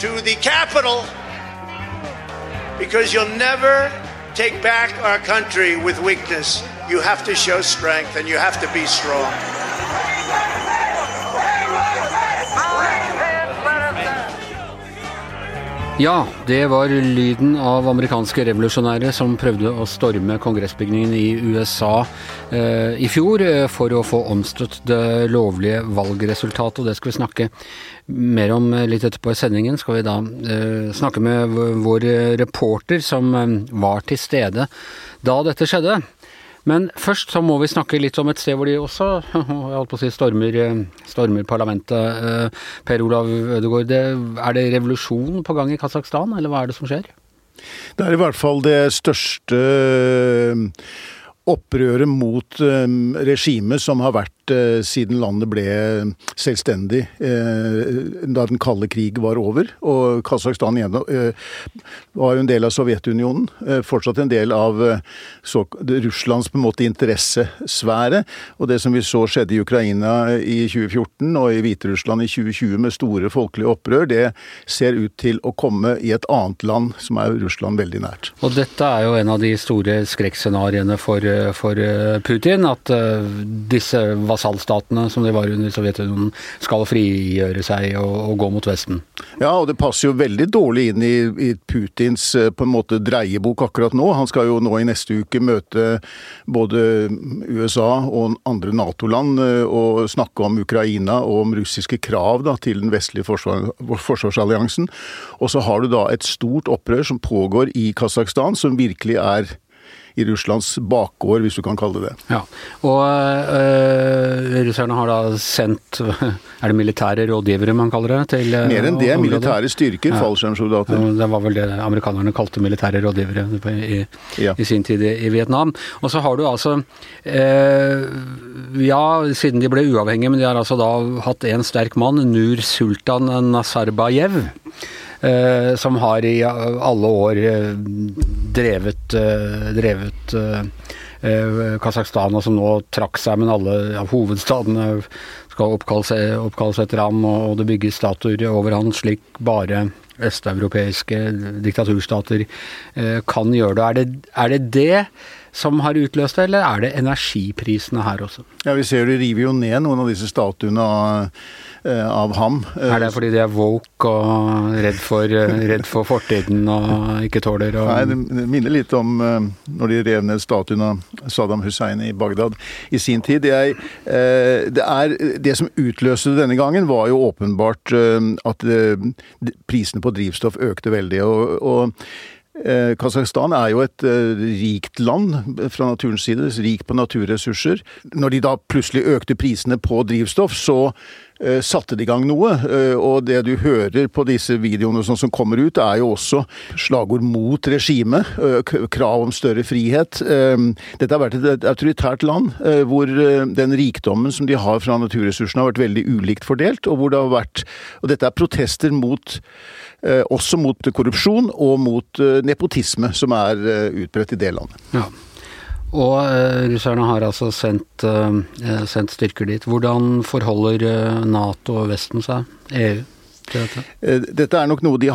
to the capital because you'll never take back our country with weakness. You have to show strength and you have to be strong. Ja, det var lyden av amerikanske revolusjonære som prøvde å storme kongressbygningen i USA eh, i fjor eh, for å få omstøtt det lovlige valgresultatet, og det skal vi snakke mer om eh, litt etterpå i sendingen. Skal vi da eh, snakke med vår reporter som eh, var til stede da dette skjedde. Men først så må vi snakke litt om et sted hvor de også jeg holdt på å si, stormer, eh, stormer parlamentet. Eh, per Olav Ødegaard, er det revolusjon på gang i Kasakhstan, eller hva er det som skjer? Det er i hvert fall det største opprøret mot regimet som har vært Eh, siden landet ble selvstendig eh, da den kalde krig var over. Og Kasakhstan eh, var jo en del av Sovjetunionen. Fortsatt en del av Russlands på en måte interessesfære. Og det som vi så skjedde i Ukraina i 2014 og i Hviterussland i 2020 med store folkelige opprør, det ser ut til å komme i et annet land som er Russland veldig nært. Og dette er jo en av de store skrekkscenarioene for, for Putin, at disse vasallstatene som de var under Sovjetunionen, skal frigjøre seg og, og, gå mot Vesten. Ja, og det passer jo veldig dårlig inn i, i, Putins eh, på en måte dreiebok akkurat nå. Han skal jo nå i neste uke møte både USA og andre Nato-land eh, og snakke om Ukraina og om russiske krav da, til den vestlige forsvar, forsvarsalliansen. Og så har du da et stort opprør som pågår i Kasakhstan, som virkelig er i Russlands bakgård, hvis du kan kalle det det. Ja, og øh, russerne har da sendt Er det militære rådgivere man kaller det? til øh, Mer enn det. Området? Militære styrker, ja. fallskjermsoldater. Ja, det var vel det amerikanerne kalte militære rådgivere i, ja. i sin tid i, i, Vietnam. Og så har du altså øh, Ja, siden de ble uavhengige, men de har altså da hatt en sterk mann, Nur Sultan Nazarbayev. Eh, som har i alle år eh, drevet, eh, drevet Kasakhstan, og som nå trakk seg, men alle ja, hovedstadene skal oppkalles, oppkalles etter ham, og det bygges statuer over han slik bare østeuropeiske diktaturstater kan gjøre det. Er det er det, det som har utløst det, eller er det energiprisene her også? Ja, Vi ser de river jo ned noen av disse statuene av, eh, av ham. Er det fordi de er woke og redd for, eh, redd for fortiden og ikke tåler å Nei, det minner litt om eh, når de rev ned statuen av Saddam Hussein i Bagdad i sin tid. Det, er, det, er, det som utløste det denne gangen, var jo åpenbart at prisene på drivstoff økte veldig. og, og Eh, Kasakhstan er jo et eh, rikt land fra naturens side, rikt på naturressurser. Når de da plutselig økte prisene på drivstoff, så satte det i gang noe. Og det du hører på disse videoene sånn som kommer ut, er jo også slagord mot regimet. Krav om større frihet. Dette har vært et autoritært land hvor den rikdommen som de har fra naturressursene har vært veldig ulikt fordelt, og hvor det har vært Og dette er protester mot Eh, også mot korrupsjon og mot eh, nepotisme, som er eh, utbredt i det landet. Ja. Og uh, russerne har altså sendt, uh, sendt, styrker dit. Hvordan forholder Nato og Vesten seg, EU? Dette? dette er nok noe de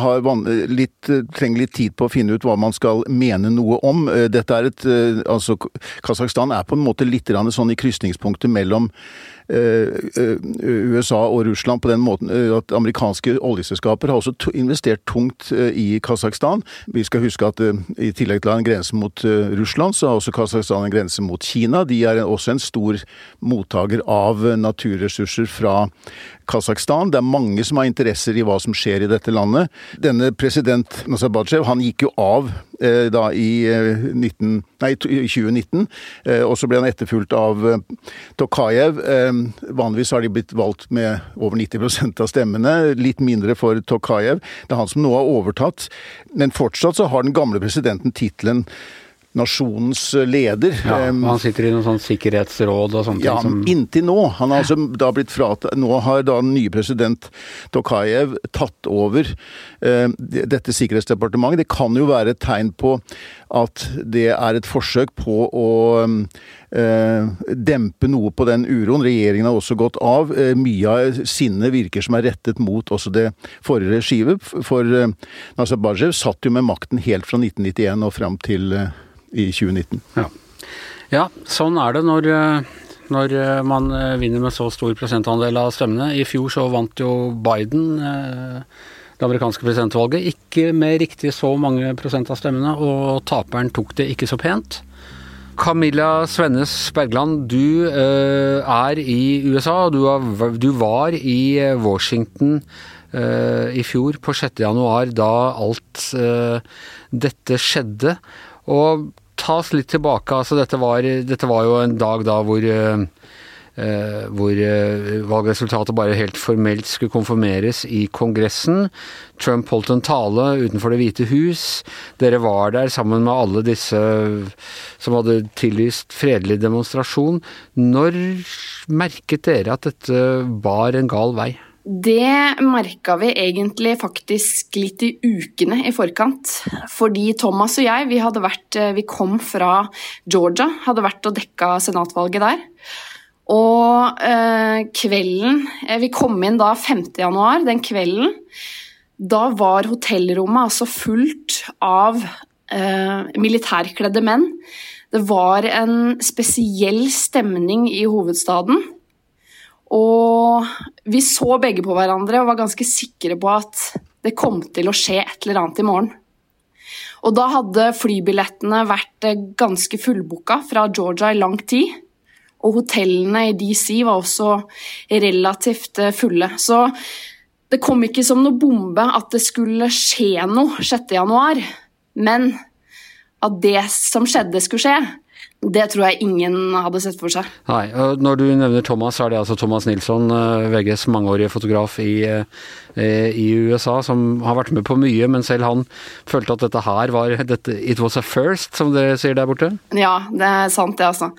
litt, trenger litt tid på å finne ut hva man skal mene noe om. Dette er et, altså Kasakhstan er på en måte litt sånn i krysningspunktet mellom Eh, eh, USA og Russland på den måten eh, at amerikanske oljeselskaper har også investert tungt i Kasakhstan. Vi skal huske at i tillegg til å ha en grense mot Russland, så har også Kasakhstan en grense mot Kina. De er også en stor mottaker av naturressurser fra Kasakhstan. Det er mange som har interesser i hva som skjer i dette landet. Denne president Nazarbayev han gikk jo av eh, da i, eh, 19, nei, 2019, eh, og så ble han etterfulgt av eh, Tokayev. Eh, vanligvis har de blitt valgt med over 90% av stemmene, litt mindre for Tokayev. Det er han som nå har overtatt, men fortsatt så har den gamle presidenten tittelen nasjonens leder. Ja, Han sitter i noe sånn sikkerhetsråd og sånne ja, ting? Ja, inntil nå. Han har altså da blitt fratatt Nå har da den nye president Tokayev tatt over eh, dette sikkerhetsdepartementet. Det kan jo være et tegn på at det er et forsøk på å eh, dempe noe på den uroen. Regjeringen har også gått av. Eh, mye av sinnet virker som er rettet mot også det forrige regimet. For eh, Nazarbajev satt jo med makten helt fra 1991 og fram til eh, i 2019. Ja. ja, sånn er det når eh, når eh, man vinner med så stor prosentandel av stemmene. I fjor så vant jo Biden det amerikanske presidentvalget. Ikke med riktig så mange prosent av stemmene, og taperen tok det ikke så pent. Camilla Svennes Bergland, du er i USA. Du, har, du var i Washington i fjor, på 6. januar, da alt dette skjedde. Og ta oss litt tilbake. altså Dette var, dette var jo en dag da hvor Eh, hvor eh, valgresultatet bare helt formelt skulle konfirmeres i Kongressen. Trump holdt en tale utenfor Det hvite hus. Dere var der sammen med alle disse som hadde tillyst fredelig demonstrasjon. Når merket dere at dette var en gal vei? Det merka vi egentlig faktisk litt i ukene i forkant. Fordi Thomas og jeg, vi, vært, vi kom fra Georgia, hadde vært og dekka senatvalget der. Og eh, kvelden eh, Vi kom inn da 5. januar, den kvelden. Da var hotellrommet altså fullt av eh, militærkledde menn. Det var en spesiell stemning i hovedstaden. Og vi så begge på hverandre og var ganske sikre på at det kom til å skje et eller annet i morgen. Og da hadde flybillettene vært eh, ganske fullbooka fra Georgia i lang tid. Og hotellene i DC var også relativt eh, fulle. Så det kom ikke som noe bombe at det skulle skje noe 6.1, men at det som skjedde, skulle skje. Det tror jeg ingen hadde sett for seg. Nei, og Når du nevner Thomas, så er det altså Thomas Nilsson, eh, VGs mangeårige fotograf i, eh, i, USA, som har vært med på mye, men selv han følte at dette her var dette, It was a first, som dere sier der borte? Ja, det er sant det, altså.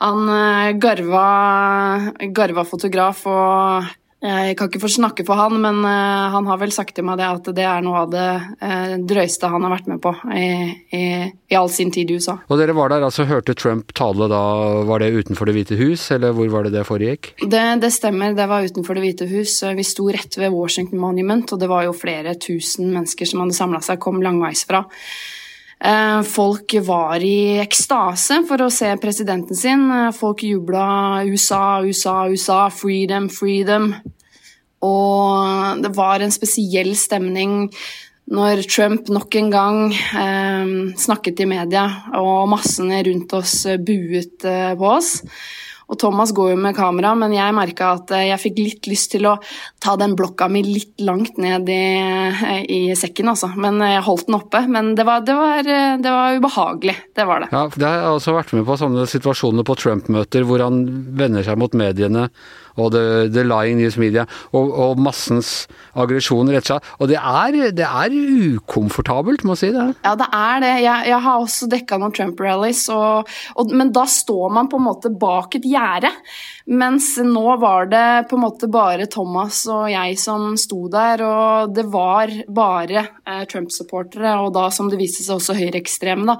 Han eh, garva, garva fotograf og jeg kan ikke få snakke for han, men uh, han har vel sagt til meg det at det er noe av det uh, drøyeste han har vært med på i, i, i, all sin tid i USA. Og dere var der, altså hørte Trump tale da, var det utenfor Det hvite hus, eller hvor var det det foregikk? Det, det stemmer, det var utenfor Det hvite hus. Vi sto rett ved Washington Monument, og det var jo flere tusen mennesker som hadde samla seg, kom langveisfra. Eh, folk var i ekstase for å se presidenten sin. Eh, folk jubla 'USA, USA, USA', 'freedom, freedom'. Og det var en spesiell stemning når Trump nok en gang eh, snakket i media, og massene rundt oss buet eh, på oss. Og Thomas går jo med kamera, men jeg merka at eh, jeg fikk litt lyst til å ta den blokka mi litt langt ned i, eh, i sekken, altså. Men jeg holdt den oppe. Men det var, det, var, eh, det var, ubehagelig. Det var det. Ja, har jeg også vært med på sånne situasjoner på Trump-møter hvor han vender seg mot mediene og the, the lying news media, og, og massens aggresjon retter seg. Og det er, det er, ukomfortabelt, må jeg si det. Ja, det er det. Jeg, jeg har også dekka noen Trump-rallys, men da står man på en måte bak et gjerde. Mens nå var det på en måte bare Thomas og jeg som sto der, og det var bare eh, Trump-supportere, og da som det viste seg også høyreekstreme, da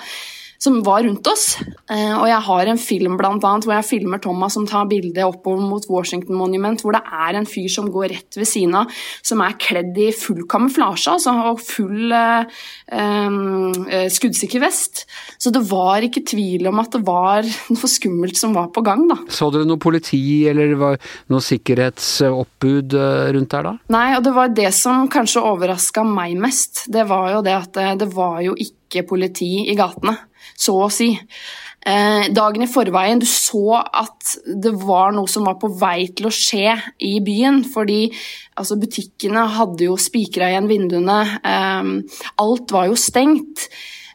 som var rundt oss. Eh, og jeg har en film blant annet, hvor jeg filmer Thomas som tar bilde oppover mot Washington Monument, hvor det er en fyr som går rett ved siden av, som er kledd i full kamuflasje altså, og full eh, eh, skuddsikker vest. Så det var ikke tvil om at det var noe skummelt som var på gang. da. Så dere noe politi eller noe sikkerhetsoppbud eh, rundt der da? Nei, og det var det som kanskje overraska meg mest. Det var jo det at det, det var jo ikke politi i gatene så å si. Eh, dagen i forveien du så at det var noe som var på vei til å skje i byen. Fordi altså, butikkene hadde jo spikra igjen vinduene. Eh, alt var jo stengt.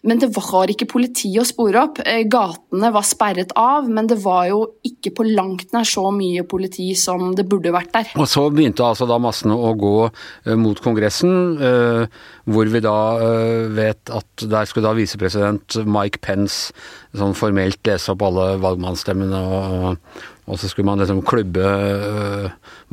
Men det var ikke politi å spore opp. Eh, gatene var sperret av, men det var jo ikke på langt nær så mye politi som det burde vært der. Og så begynte altså da massene å gå uh, mot Kongressen, uh, hvor vi da vet at der skulle da visepresident Mike Pence sånn formelt lese opp alle valgmannsstemmene, og, og, så skulle man liksom klubbe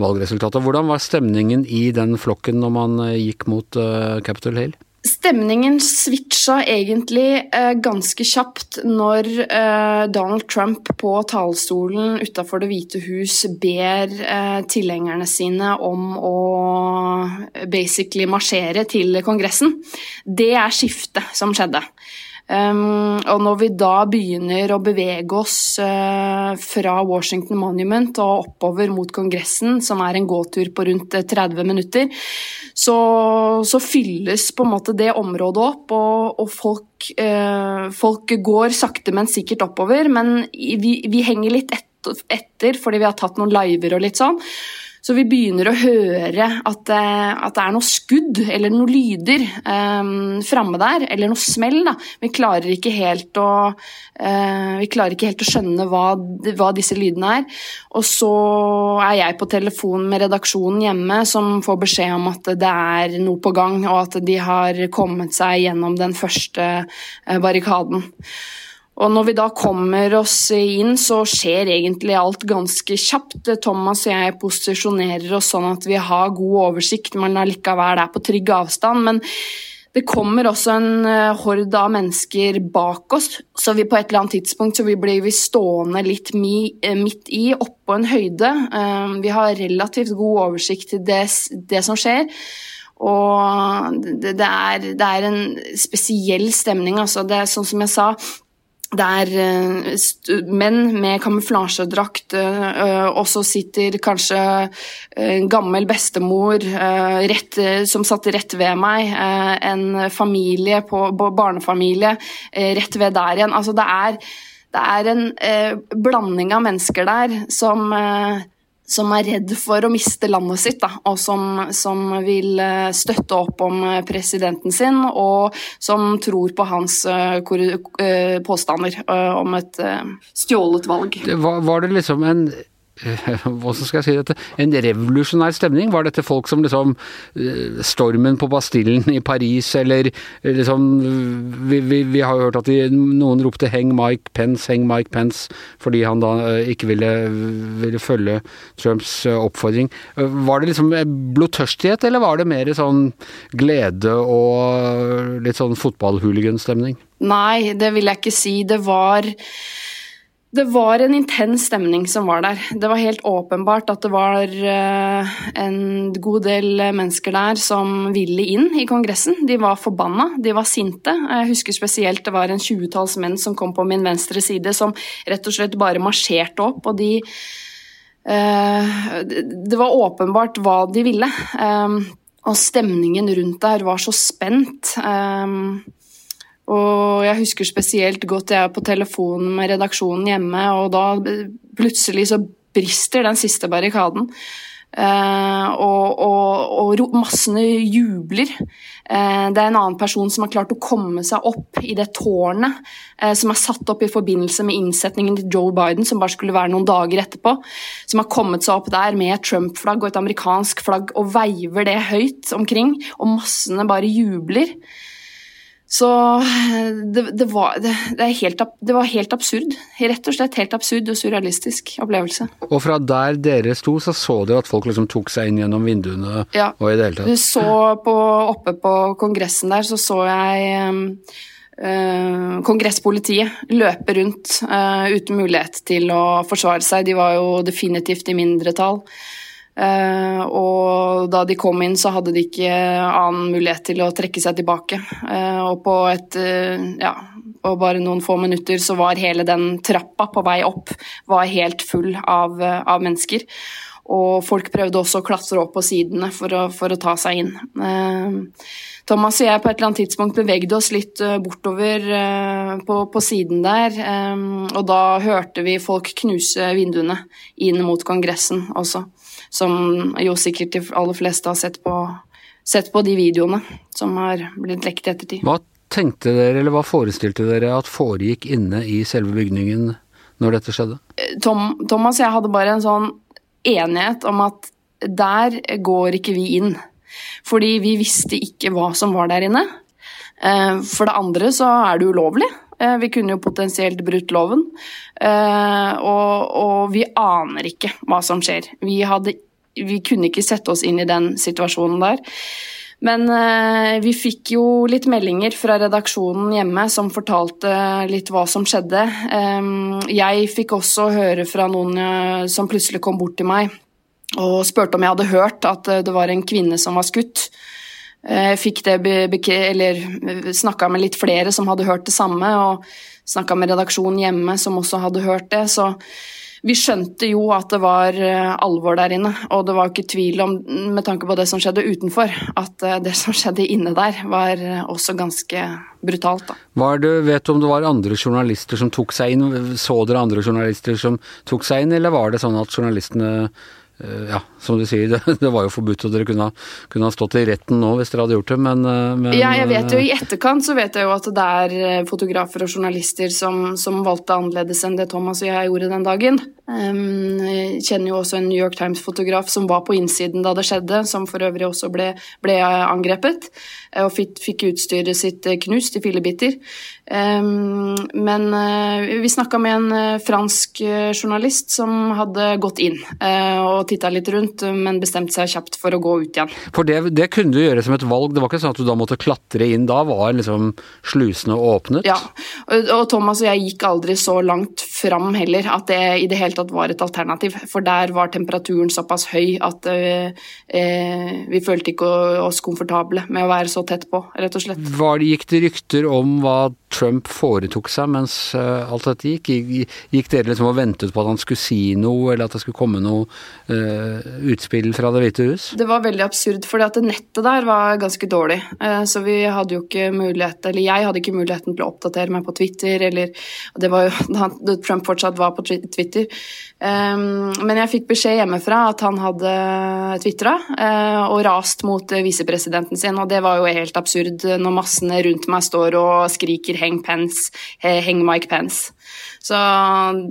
valgresultatet. Hvordan var stemningen i den flokken når man gikk mot Capitol Hill? Stemningen switcha egentlig eh, ganske kjapt når eh, Donald Trump på talerstolen utafor Det hvite hus ber eh, tilhengerne sine om å basically marsjere til Kongressen. Det er skiftet som skjedde. Og når vi da begynner å bevege oss uh, fra Washington Monument og oppover mot Kongressen, som er en gåtur på rundt 30 eh, minutter, så, så fylles på en måte det området opp, og, og folk, uh, folk, går sakte, men sikkert oppover. Men vi, vi henger litt etter fordi vi har tatt noen liver og litt sånn. Så vi begynner å høre at, at det er noe skudd eller noen lyder um, framme der, eller noe smell. Da. Vi klarer ikke helt å, uh, ikke helt å skjønne hva, hva, disse lydene er. Og så er jeg på telefon med redaksjonen hjemme som får beskjed om at det er noe på gang, og at de har kommet seg gjennom den første barrikaden. Og når vi da kommer oss inn, så skjer egentlig alt ganske kjapt. Thomas og jeg posisjonerer oss sånn at vi har god oversikt, men allikevel er på trygg avstand. Men det kommer også en eh, horde av mennesker bak oss, så vi på et eller annet tidspunkt så blir vi stående litt mi, midt i, oppå en høyde. Eh, vi har relativt god oversikt til det, det som skjer. Og det, det, er, det, er, en spesiell stemning. Altså. Det er sånn som jeg sa, der uh, menn med kamuflasjedrakt, også og så sitter kanskje en gammel bestemor rett, som satt rett ved meg, en familie på, barnefamilie rett ved der igjen. Altså det er, det er en blanding av mennesker der som som er redd for å miste landet sitt, da, og som, som, vil eh, støtte opp om eh, presidenten sin, og som tror på hans uh, påstander om et stjålet valg. Var, var det liksom en Hvordan skal jeg si dette? En revolusjonær stemning? Var dette folk som liksom eh, Stormen på Bastillen i Paris, eller eh, liksom Vi, vi, vi har jo hørt at de, noen ropte 'heng Mike Pence', 'heng Mike Pence', fordi han da eh, ikke ville, ville følge Trumps oppfordring. Var det liksom blodtørstighet, eller var det mer sånn glede og litt sånn fotballhooliganstemning? Nei, det vil jeg ikke si. Det var det var en intens stemning som var der. Det var helt åpenbart at det var uh, en god del mennesker der som ville inn i Kongressen. De var forbanna, de var sinte. Jeg husker spesielt det var en tjuetalls menn som kom på min venstre side, som rett og slett bare marsjerte opp, og de uh, Det var åpenbart hva de ville. Um, og stemningen rundt der var så spent. Og jeg husker spesielt godt jeg er på telefonen med redaksjonen hjemme, og da plutselig så brister den siste barrikaden. Uh, og, og, og, massene jubler. Uh, det er en annen person som har klart å komme seg opp i det tårnet uh, som er satt opp i forbindelse med innsetningen til Joe Biden, som bare skulle være noen dager etterpå. Som har kommet seg opp der med et Trump-flagg og et amerikansk flagg og veiver det høyt omkring, og massene bare jubler. Så det, det, var, det, helt, det, var, helt, absurd. Rett og slett helt absurd og surrealistisk opplevelse. Og fra der dere sto, så så dere at folk liksom tok seg inn gjennom vinduene? Ja. og i det hele tatt? Du så på, oppe på kongressen der, så så jeg Uh, kongresspolitiet løpe rundt uh, uten mulighet til å forsvare seg. De var jo definitivt i mindretall. Uh, og da de kom inn, så hadde de ikke annen mulighet til å trekke seg tilbake. Uh, og på et uh, ja, på bare noen få minutter så var hele den trappa på vei opp var helt full av, av mennesker. Og folk prøvde også å klatre opp på sidene for å, for å ta seg inn. Thomas og jeg på et eller annet tidspunkt bevegde oss litt bortover på, på siden der. og da hørte vi folk knuse vinduene inn mot Kongressen også som jo sikkert de aller fleste har sett på, sett på de videoene som har blitt lekt i ettertid. Hva tenkte dere, eller hva forestilte dere at foregikk inne i selve bygningen når dette skjedde? Tom, Thomas og jeg hadde bare en sånn enighet om at der går ikke vi inn. Fordi vi visste ikke hva som var der inne. Eh, for det andre så er det ulovlig. Eh, vi kunne jo potensielt brutt loven. Eh, og, og vi aner ikke hva som skjer. Vi, hadde, vi kunne ikke sette oss inn i den situasjonen der. Men eh, vi fikk jo litt meldinger fra redaksjonen hjemme som fortalte litt hva som skjedde. Jeg fikk også høre fra noen som plutselig kom bort til meg og spurte om jeg hadde hørt at det var en kvinne som var skutt. Jeg fikk det eller snakka med litt flere som hadde hørt det samme, og snakka med redaksjonen hjemme som også hadde hørt det. Så vi skjønte jo at det var eh, alvor der inne, og det var ikke tvil om, med tanke på det som skjedde utenfor, at eh, det som skjedde inne der, var eh, også ganske brutalt. Da. Var det, vet du om det var andre journalister som tok seg inn? Så dere andre journalister som tok seg inn, eller var det sånn at journalistene Eh, ja, som du sier, det, det, var jo forbudt, og dere kunne, kunne, ha stått i retten nå hvis dere hadde gjort det, men, eh, men, Ja, jeg vet jo i etterkant så vet jeg jo at det er eh, fotografer og journalister som, som valgte annerledes enn det Thomas og jeg gjorde den dagen. Jeg kjenner jo også en New York Times-fotograf som var på innsiden da det skjedde, som for øvrig også ble, ble angrepet, og fikk, utstyret sitt knust i fillebiter. Um, men uh, vi snakka med en fransk journalist som hadde gått inn og titta litt rundt, men bestemte seg kjapt for å gå ut igjen. For det, det, kunne du gjøre som et valg, det var ikke sånn at du da måtte klatre inn? Da var liksom slusene åpnet? Ja, og, Thomas og jeg gikk aldri så langt fram heller at det i det hele tatt var et alternativ. For der var temperaturen såpass høy at vi følte ikke oss komfortable med å være så tett på, rett og slett. Var det, gikk det rykter om hva Trump foretok seg mens uh, alt dette gikk? Gikk, dere liksom og ventet på at han skulle si noe, eller at det skulle komme noe uh, utspill fra Det hvite hus? Det var veldig absurd, for nettet der var ganske dårlig. Uh, så vi hadde jo ikke mulighet, eller jeg hadde ikke muligheten til å oppdatere meg på Twitter, eller Det var jo da Trump fortsatt var på Twitter. Um, men jeg fikk beskjed hjemmefra at han hadde tvitra og rast mot visepresidenten sin, og det var jo helt absurd når massene rundt meg står og skriker 'heng Pence', 'heng Mike Pence'. Så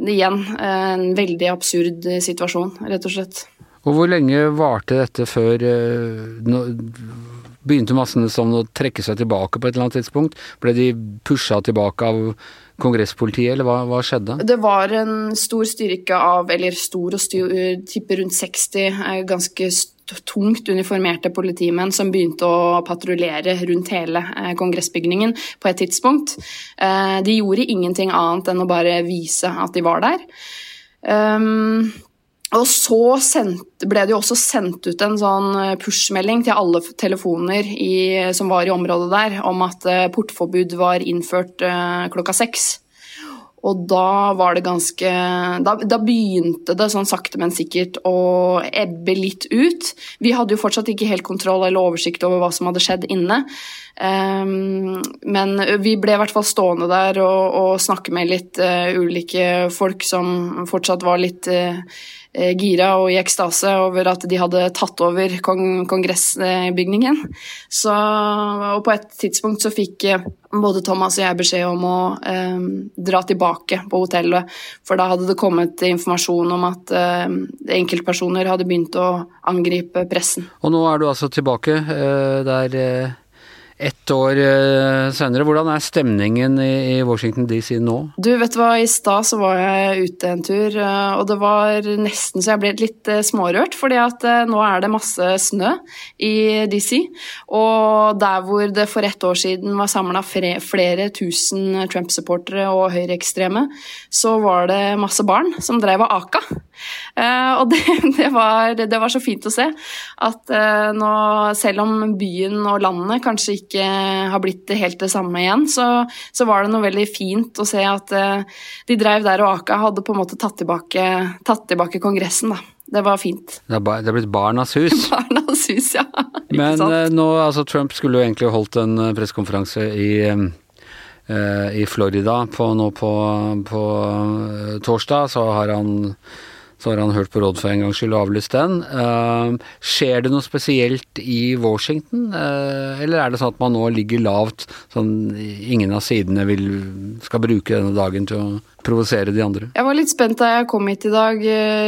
igjen, en veldig absurd situasjon, rett og slett. Og hvor lenge varte dette før uh, Begynte massene sånn å trekke seg tilbake på et eller annet tidspunkt? Ble de pusha tilbake av kongresspolitiet, eller hva, hva, skjedde? Det var en stor styrke av, eller stor og styr, tipper rundt 60 ganske ganske tungt uniformerte politimenn som begynte å patruljere rundt hele eh, kongressbygningen på et tidspunkt. De gjorde ingenting annet enn å bare vise at de var der. Um, og så sendt, ble det jo også sendt ut en sånn eh, push-melding til alle telefoner i, som var i området der, om at eh, portforbud var innført klokka seks. Og da var det ganske da, da, begynte det sånn sakte, men sikkert å ebbe litt ut. Vi hadde jo fortsatt ikke helt kontroll eller oversikt over hva som hadde skjedd inne. Um, men vi ble i hvert fall stående der og, og snakke med litt uh, ulike folk som fortsatt var litt uh, gira og i ekstase over at de hadde tatt over kong kongressbygningen. Så, og på et tidspunkt så fikk eh, både Thomas og jeg beskjed om å eh, dra tilbake på hotellet, for da hadde det kommet informasjon om at eh, enkeltpersoner hadde begynt å angripe pressen. Og nå er du altså tilbake eh, der eh, ett år uh, senere. Hvordan er stemningen i, Washington DC nå? Du, vet hva, i stad så var jeg ute en tur, uh, og det var nesten så jeg ble litt uh, smårørt. fordi at nå er det masse snø i DC. Og der hvor det for ett år siden var samla flere tusen Trump-supportere og høyreekstreme, så var det masse barn som drev og aka. og det, det, var, det, var, så fint å se at nå, selv om byen og landet kanskje ikke ikke har blitt helt det samme igjen, så, så var det noe veldig fint å se at uh, de drev der og Aka hadde på en måte tatt tilbake, tatt tilbake Kongressen. da. Det var fint. Det er blitt Barnas hus? Barnas hus, ja. Men uh, nå, altså Trump skulle jo egentlig holdt en uh, pressekonferanse i i Florida på, nå på, på torsdag, så har han så har han hørt på råd for en gangs skyld og avlyst den. Uh, skjer det noe spesielt i Washington, uh, eller er det sånn at man nå ligger lavt, sånn ingen av sidene vil, skal bruke denne dagen til å provosere de andre. Jeg var litt spent da jeg kom hit i dag.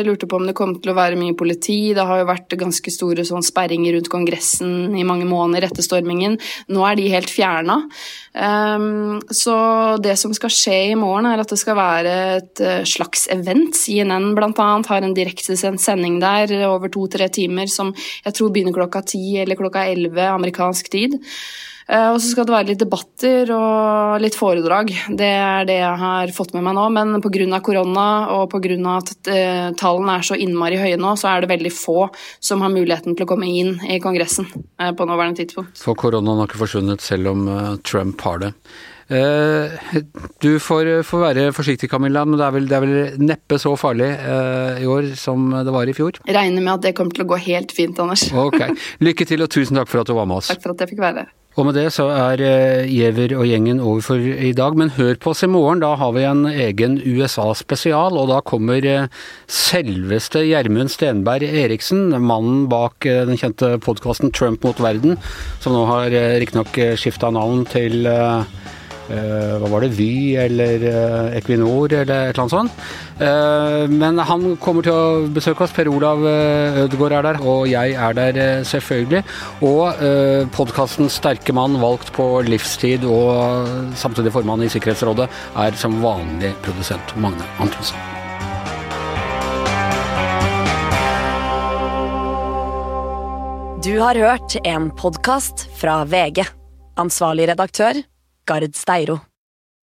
Lurte på om det kom til å være mye politi. Det har jo vært ganske store sånn sperringer rundt Kongressen i mange måneder etter stormingen. Nå er de helt fjerna. Um, så det som skal skje i morgen, er at det skal være et eh, slags event. CNN bl.a. har en direktesendt sending der over to-tre timer som jeg tror begynner klokka ti eller klokka elleve amerikansk tid. Eh, og så skal det være litt debatter og litt foredrag. Det er det jeg har fått med meg nå. Men pga. korona og pga. at eh, tallene er så innmari høye nå, så er det veldig få som har muligheten til å komme inn i Kongressen eh, på nåværende tidspunkt. For koronaen har ikke forsvunnet selv om Trump har det. Du får, får, være forsiktig, Camilla, men det er vel, det er vel neppe så farlig i år som det var i fjor? Regner med at det kommer til å gå helt fint, Anders. Ok. Lykke til, og tusen takk for at du var med oss. Takk for at jeg fikk være her. Og med det så er eh, Giæver og gjengen over for i dag, men hør på oss i morgen. Da har vi en egen USA-spesial, og da kommer eh, selveste Gjermund Stenberg Eriksen, mannen bak eh, den kjente podkasten Trump mot verden, som nå har riktignok skifta navn til hva var det, Vy eller uh, Equinor eller et eller annet sånt. Uh, men han kommer til å besøke oss. Per Olav Ødegaard er der, og jeg er der selvfølgelig. Og uh, podkasten Sterke mann, valgt på livstid og samtidig formann i Sikkerhetsrådet, er som vanlig produsent Magne Antonsen. Du har hørt en podkast fra VG. Ansvarlig redaktør Gard Steiro.